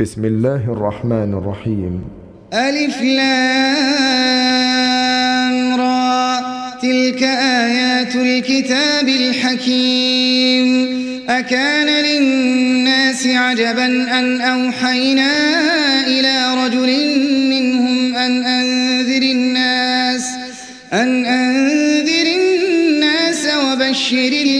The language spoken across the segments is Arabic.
بسم الله الرحمن الرحيم ألف لام را تلك آيات الكتاب الحكيم أكان للناس عجبا أن أوحينا إلى رجل منهم أن أنذر الناس أن أنذر الناس وبشر الذين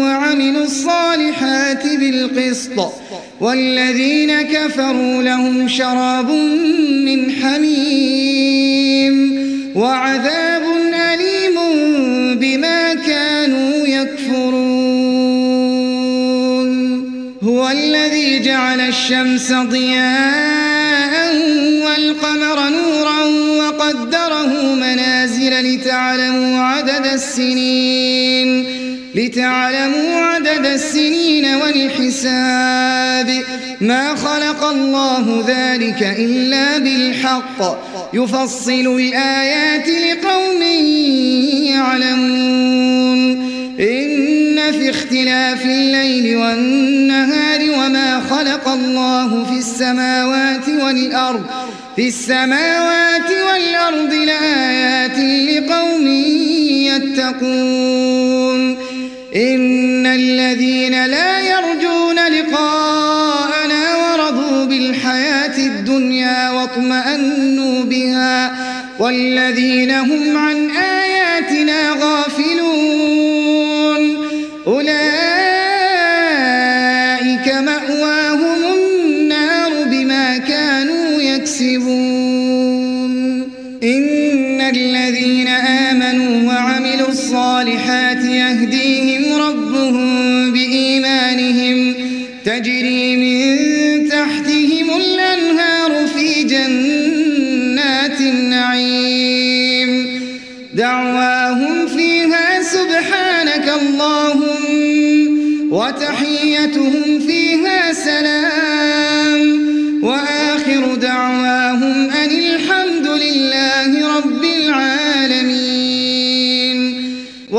وعملوا الصالحات بالقسط. والذين كفروا لهم شراب من حميم وعذاب أليم بما كانوا يكفرون. هو الذي جعل الشمس ضياء والقمر نورا وقدره منازل لتعلموا عدد السنين. لتعلموا عدد السنين والحساب ما خلق الله ذلك إلا بالحق. يفصل الآيات لقوم يعلمون. إن في اختلاف الليل والنهار وما خلق الله في السماوات والأرض في السماوات والأرض لآيات لقوم يتقون. إن الذين لا يرجون لقاءنا ورضوا بالحياة الدنيا واطمأنوا بها والذين هم عن آياتنا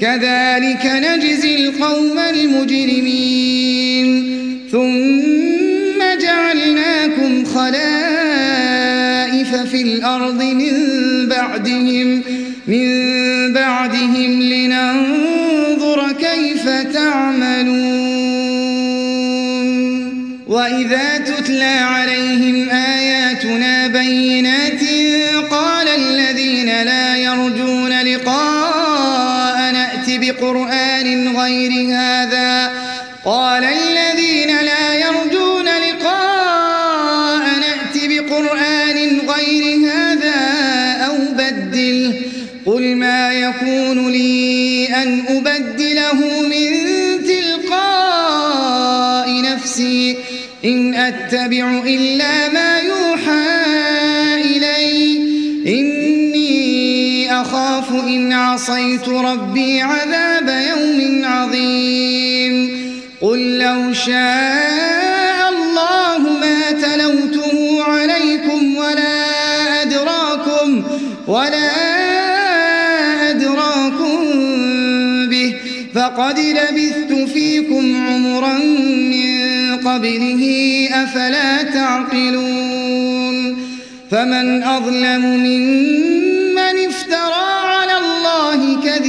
كذلك نجزي القوم المجرمين. ثم جعلناكم خلائف في الأرض من بعدهم من بعدهم لننظر كيف تعملون. وإذا تتلى عليهم آياتنا بينات قال الذين لا يرجون بقرآن غير هذا. قال الذين لا يرجون لقاء نأت بقرآن غير هذا أو بدله قل ما يكون لي أن أبدله من تلقاء نفسي. إن أتبع إلا ما عصيت ربي عذاب يوم عظيم. قل لو شاء الله ما تلوته عليكم ولا أدراكم ولا به. فقد لبثت فيكم عمرا من قبله أفلا تعقلون. فمن أظلم ممن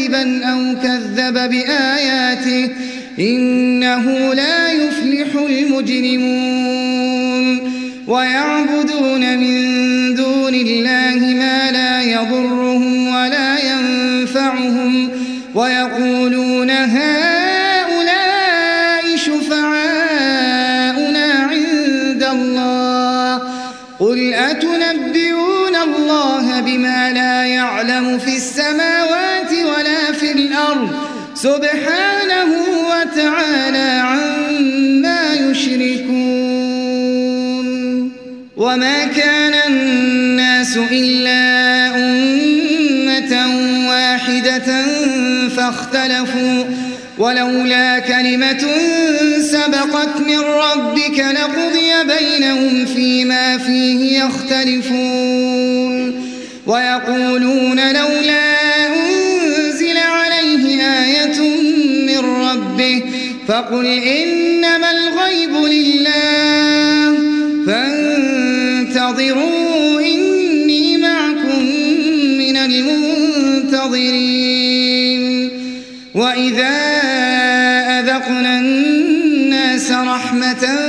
كذبا أو كذب بآياته إنه لا يفلح المجرمون. ويعبدون من دون الله ما لا يضرهم ولا ينفعهم. ويقولون هؤلاء شفعاؤنا عند الله. قل أتنبئون الله بما لا يعلم في الأرض سبحانه وتعالى عما يشركون وما كان الناس إلا أمة واحدة فاختلفوا ولولا كلمة سبقت من ربك لقضي بينهم فيما فيه يختلفون ويقولون لولا فقل إنما الغيب لله. فانتظروا إني معكم من المنتظرين. وإذا أذقنا الناس رحمة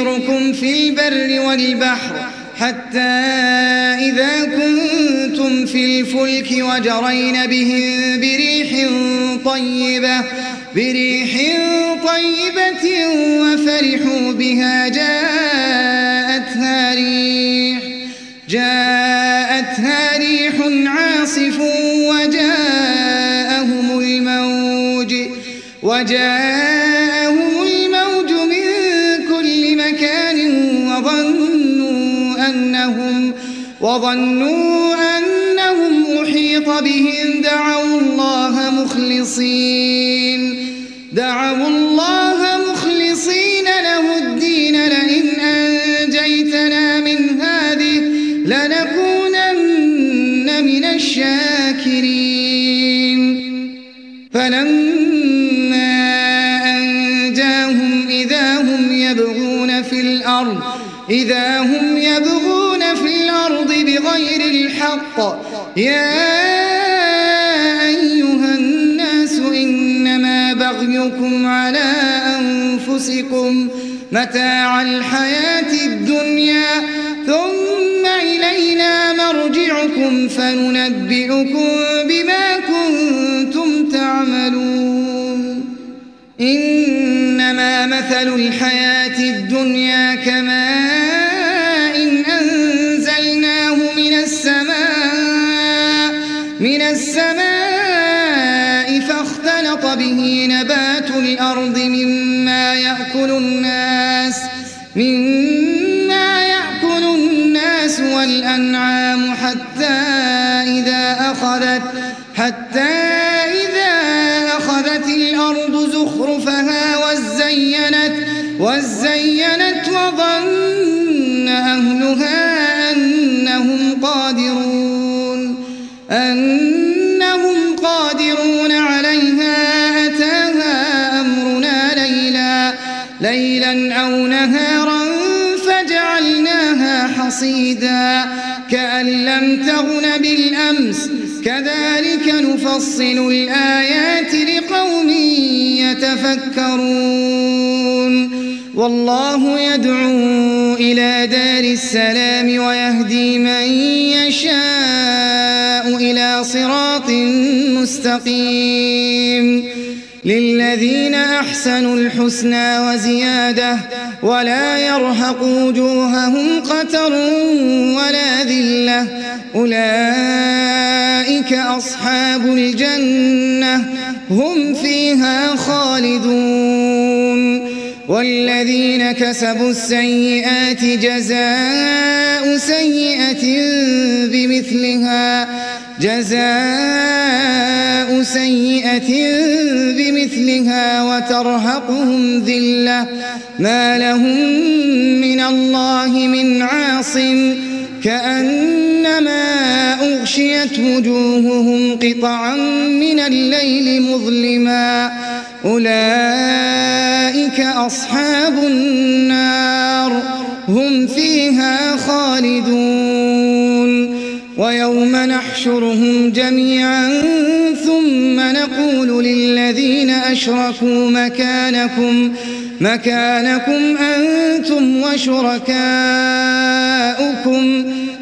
يسيركم في البر والبحر حتى إذا كنتم في الفلك وجرين بهم بريح طيبة بريح طيبة وفرحوا بها جاءتها ريح جاءتها ريح عاصف وجاءهم الموج وجاءهم وظنوا أنهم أحيط بهم دعوا الله مخلصين. دعوا الله مخلصين له الدين لئن أنجيتنا من هذه لنكونن من الشاكرين. فلما أنجاهم إذا هم يبغون في الأرض إذا يا أيها الناس إنما بغيكم على أنفسكم متاع الحياة الدنيا ثم إلينا مرجعكم فننبئكم بما كنتم تعملون. إنما مثل الحياة الدنيا كماء السماء فاختلط به نبات الأرض مما يأكل الناس مما يأكل الناس والأنعام حتى إذا أخذت حتى إذا أخذت الأرض زخرفها وزينت وزينت وظن أهلها أنهم قادرون أنهم حصيدا كأن لم تغن بالأمس. كذلك نفصل الآيات لقوم يتفكرون. والله يدعو إلى دار السلام ويهدي من يشاء إلى صراط مستقيم. للذين أحسنوا الحسنى وزيادة ولا يرهق وجوههم قتر ولا ذلة. أولئك أصحاب الجنة هم فيها خالدون. والذين كسبوا السيئات جزاء سيئة بمثلها جزاء سيئة بمثلها وترهقهم ذلة. ما لهم من الله من عاصم كأنما أغشيت وجوههم قطعا من الليل مظلما. أولئك أصحاب النار. هم فيها خالدون. ويوم نحشرهم جميعا ثم نقول للذين أشركوا مكانكم مكانكم أنتم وشركاؤكم.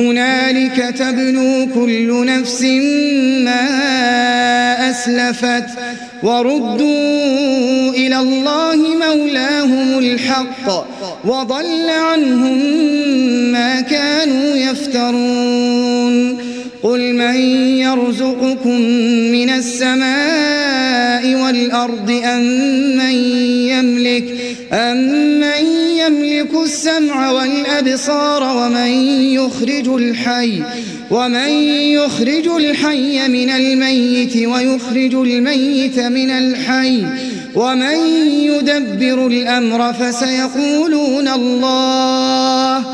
هنالك تبلو كل نفس ما أسلفت وردوا إلى الله مولاهم الحق وضل عنهم ما كانوا يفترون قل من يرزقكم من السماء والأرض أم من يملك أم من يملك السمع والأبصار ومن يخرج الحي ومن يخرج الحي من الميت ويخرج الميت من الحي ومن يدبر الأمر فسيقولون الله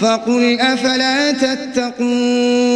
فقل أفلا تتقون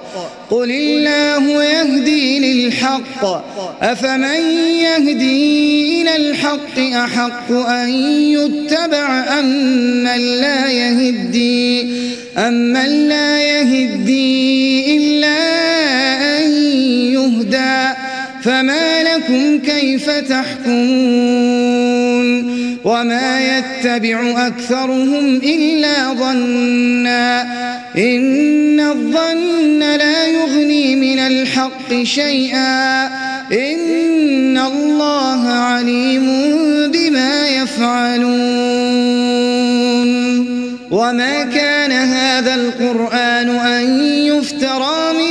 قل الله يهدي للحق. أفمن يهدي إلى الحق أحق أن يتبع أم من لا يهدي؟ أم من لا يهدي إلا فما لكم كيف تحكمون وما يتبع أكثرهم إلا ظنا إن الظن لا يغني من الحق شيئا إن الله عليم بما يفعلون وما كان هذا القرآن أن يفترى من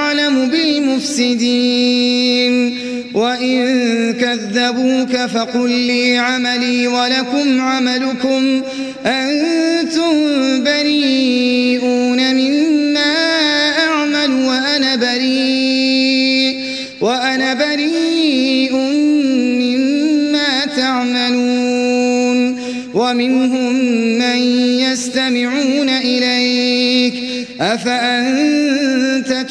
بالمفسدين وإن كذبوك فقل لي عملي ولكم عملكم. أنتم بريئون مما أعمل وأنا بريء. وأنا بريء مما تعملون. ومنهم من يستمعون إليك. أفأنت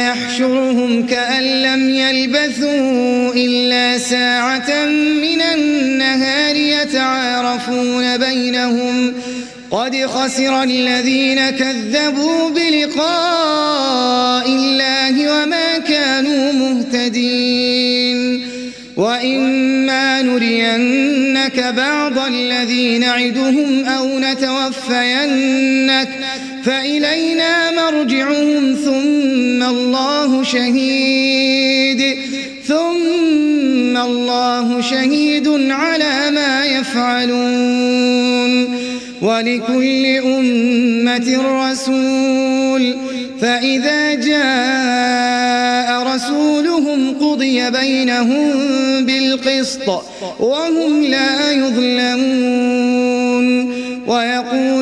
يحشرهم كأن لم يلبثوا إلا ساعة من النهار يتعارفون بينهم. قد خسر الذين كذبوا بلقاء الله وما كانوا مهتدين. وإما نرينك بعض الذي نعدهم أو نتوفينك فإلينا مرجعهم ثم الله شهيد ثم الله شهيد على ما يفعلون ولكل أمة رسول فإذا جاء رسولهم قضي بينهم بالقسط وهم لا يظلمون ويقولون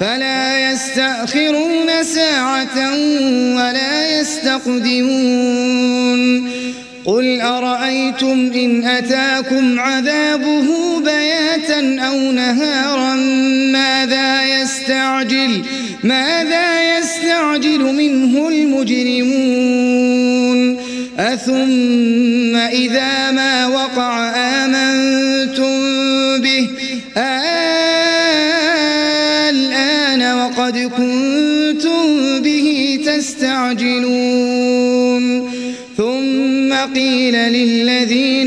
فلا يستأخرون ساعة ولا يستقدمون. قل أرأيتم إن أتاكم عذابه بياتا أو نهارا؟ ماذا يستعجل؟ ماذا يستعجل منه المجرمون؟ أثم إذا ما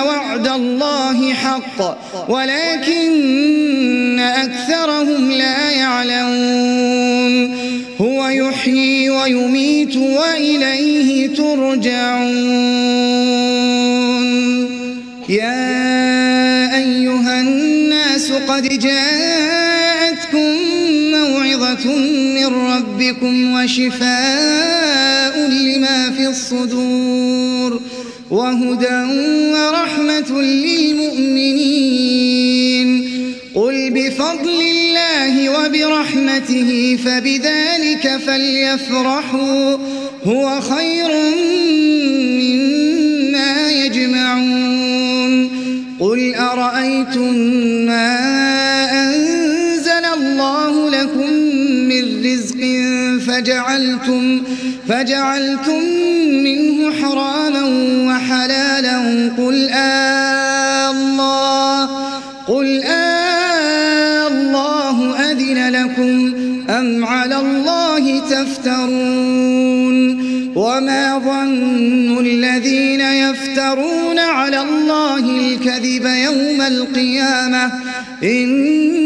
وعد الله حق ولكن أكثرهم لا يعلمون. هو يحيي ويميت وإليه ترجعون. يا أيها الناس قد جاءتكم موعظة من ربكم وشفاء لما في الصدور. وهدى ورحمة للمؤمنين. قل بفضل الله وبرحمته فبذلك فليفرحوا. هو خير مما يجمعون. قل أرأيتم ما فجعلتم, فجعلتم منه حراما وحلالا قل آه الله قل آه الله أذن لكم أم على الله تفترون وما ظن الذين يفترون على الله الكذب يوم القيامة إن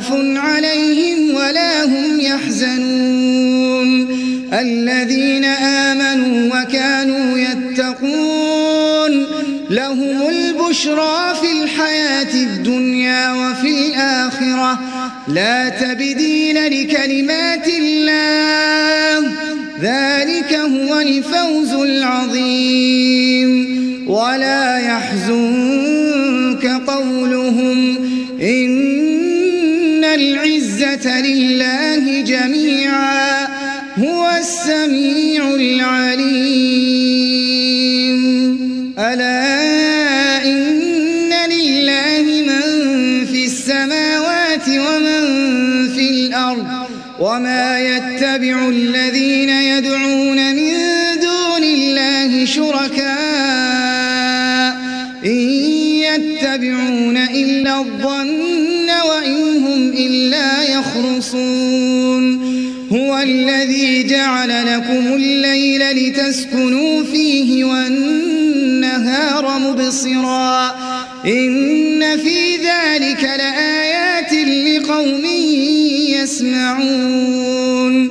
خوف عليهم ولا هم يحزنون. الذين آمنوا وكانوا يتقون. لهم البشرى في الحياة الدنيا وفي الآخرة. لا تبديل لكلمات الله. ذلك هو الفوز العظيم. الذين يدعون من دون الله شركاء إن يتبعون إلا الظن وإن هم إلا يخرصون. هو الذي جعل لكم الليل لتسكنوا فيه والنهار مبصرا. إن في ذلك لآيات لقوم يسمعون.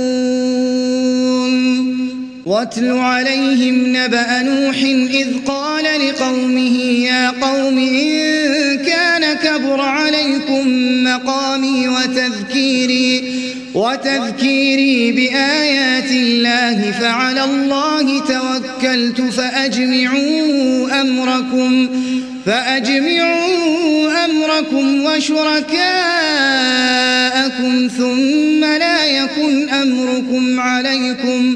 واتل عليهم نبأ نوح إذ قال لقومه يا قوم إن كان كبر عليكم مقامي وتذكيري وتذكيري بآيات الله فعلى الله توكلت فأجمعوا أمركم فأجمعوا أمركم وشركاءكم ثم لا يكن أمركم عليكم.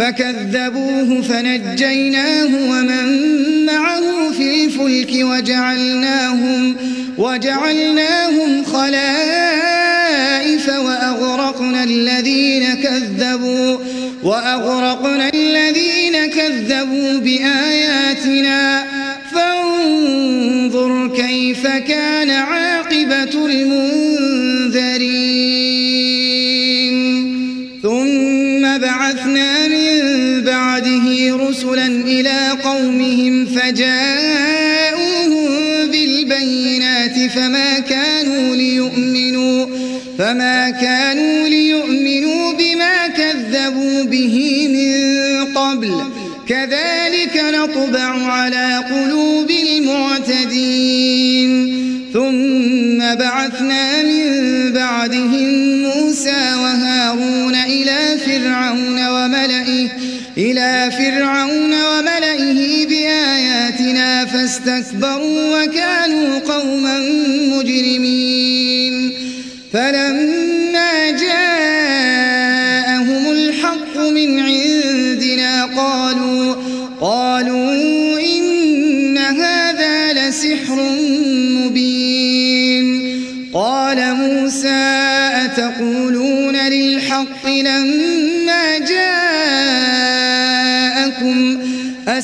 فكذبوه فنجيناه ومن معه في الفلك وجعلناهم وجعلناهم خلائف وأغرقنا الذين كذبوا وأغرقنا الذين كذبوا بآياتنا فانظر كيف كان عاقبة المنذرين قومهم فجاءوهم بالبينات فما كانوا ليؤمنوا فما كانوا ليؤمنوا بما كذبوا به من قبل. كذلك نطبع على قلوب المعتدين. ثم بعثنا من بعدهم موسى وهارون إلى فرعون وملئه إلى فرعون وملئه بآياتنا فاستكبروا وكانوا قوما مجرمين. فلما جاءهم الحق من عندنا قالوا قالوا إن هذا لسحر مبين. قال موسى أتقولون للحق لما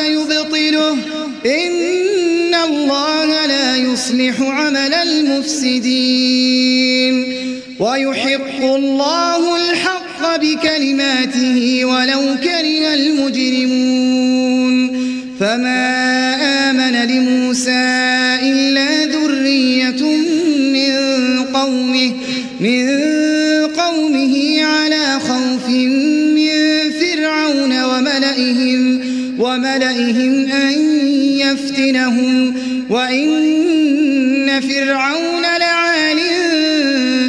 سيبطله. إن الله لا يصلح عمل المفسدين. ويحق الله الحق بكلماته ولو كره المجرمون. فما وملئهم أن يفتنهم وإن فرعون لعال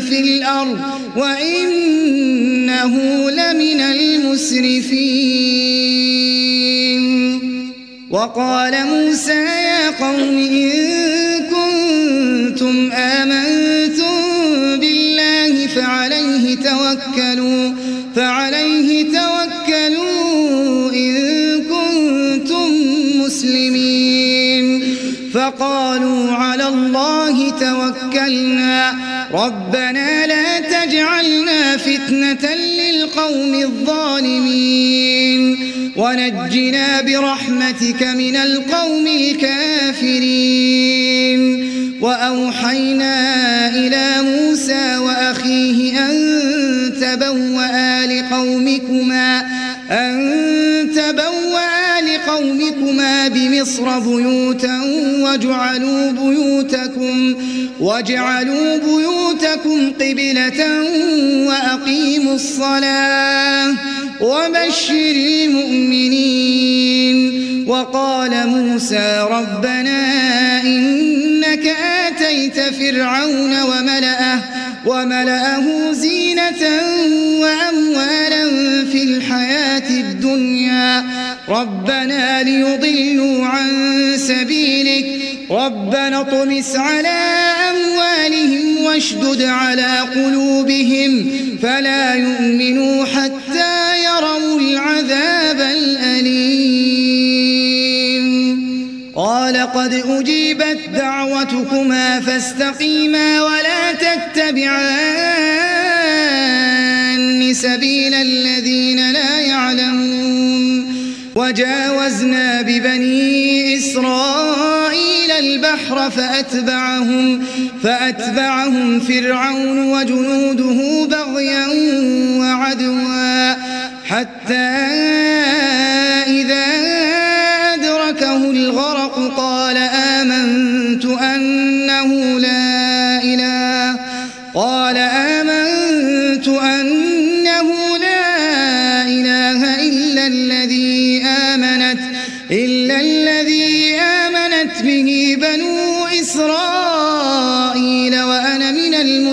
في الأرض وإنه لمن المسرفين. وقال موسى يا قوم إن كنتم آمنتم فقالوا على الله توكلنا. ربنا لا تجعلنا فتنة للقوم الظالمين. ونجنا برحمتك من القوم الكافرين. وأوحينا إلى موسى وأخيه أن تبوأ لقومكما لقومكما بمصر بيوتا واجعلوا بيوتكم واجعلوا بيوتكم قبلة وأقيموا الصلاة وبشر المؤمنين وقال موسى ربنا إنك آتيت فرعون وملأه وملأه زينة وأموالا في الحياة الدنيا. ربنا ليضلوا عن سبيلك. ربنا اطمس على أموالهم واشدد على قلوبهم. فلا يؤمنوا حتى يروا العذاب الأليم. قال قد أجيبت دعوتكما فاستقيما ولا تتبعان سبيل الذين لا يعلمون. وجاوزنا ببني إسرائيل البحر فأتبعهم فأتبعهم فرعون وجنوده بغيا وعدوا حتى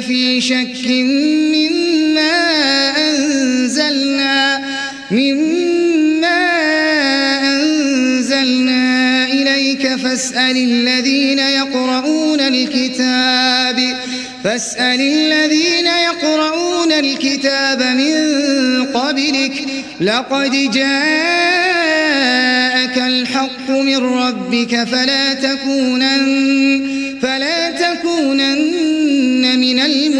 في شك مما أنزلنا مما أنزلنا إليك فاسأل الذين يقرؤون الكتاب فاسأل الذين يقرؤون الكتاب من قبلك لقد جاءك الحق من ربك فلا تكونن فلا تكونن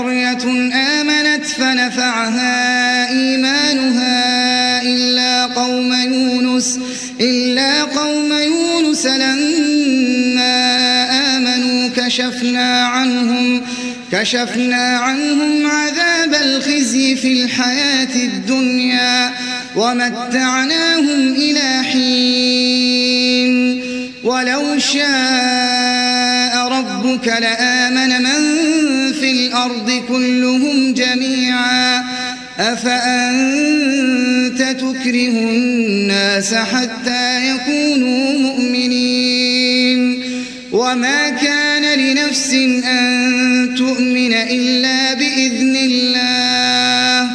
قرية آمنت فنفعها إيمانها إلا قوم يونس إلا قوم يونس لما آمنوا كشفنا عنهم كشفنا عنهم عذاب الخزي في الحياة الدنيا ومتعناهم إلى حين. ولو شاء ربك لآمن من الأرض كلهم جميعا. أفأنت تكره الناس حتى يكونوا مؤمنين؟ وما كان لنفس أن تؤمن إلا بإذن الله.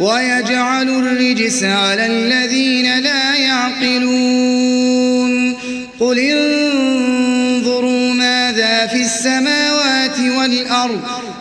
ويجعل الرجس على الذين لا يعقلون. قل انظروا ماذا في السماوات والأرض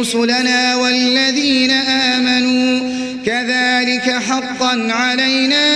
رسلنا والذين آمنوا كذلك حقا علينا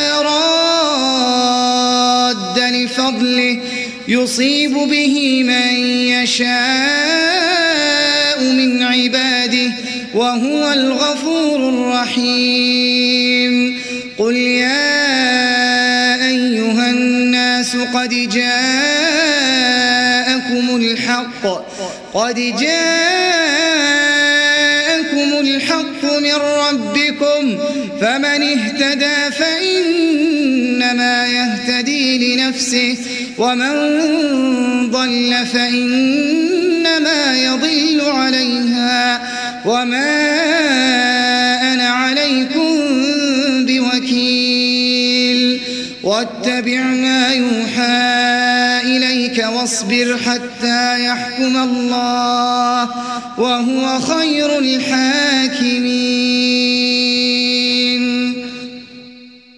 راد لفضله يصيب به من يشاء من عباده وهو الغفور الرحيم. قل يا أيها الناس قد جاءكم الحق قد جاءكم الحق من ربكم فمن اهتدى فإنما يهتدي لنفسه ومن ضل فإنما يضل عليها. وما أنا عليكم بوكيل. واتبع ما يوحى إليك واصبر حتى يحكم الله وهو خير الحاكمين.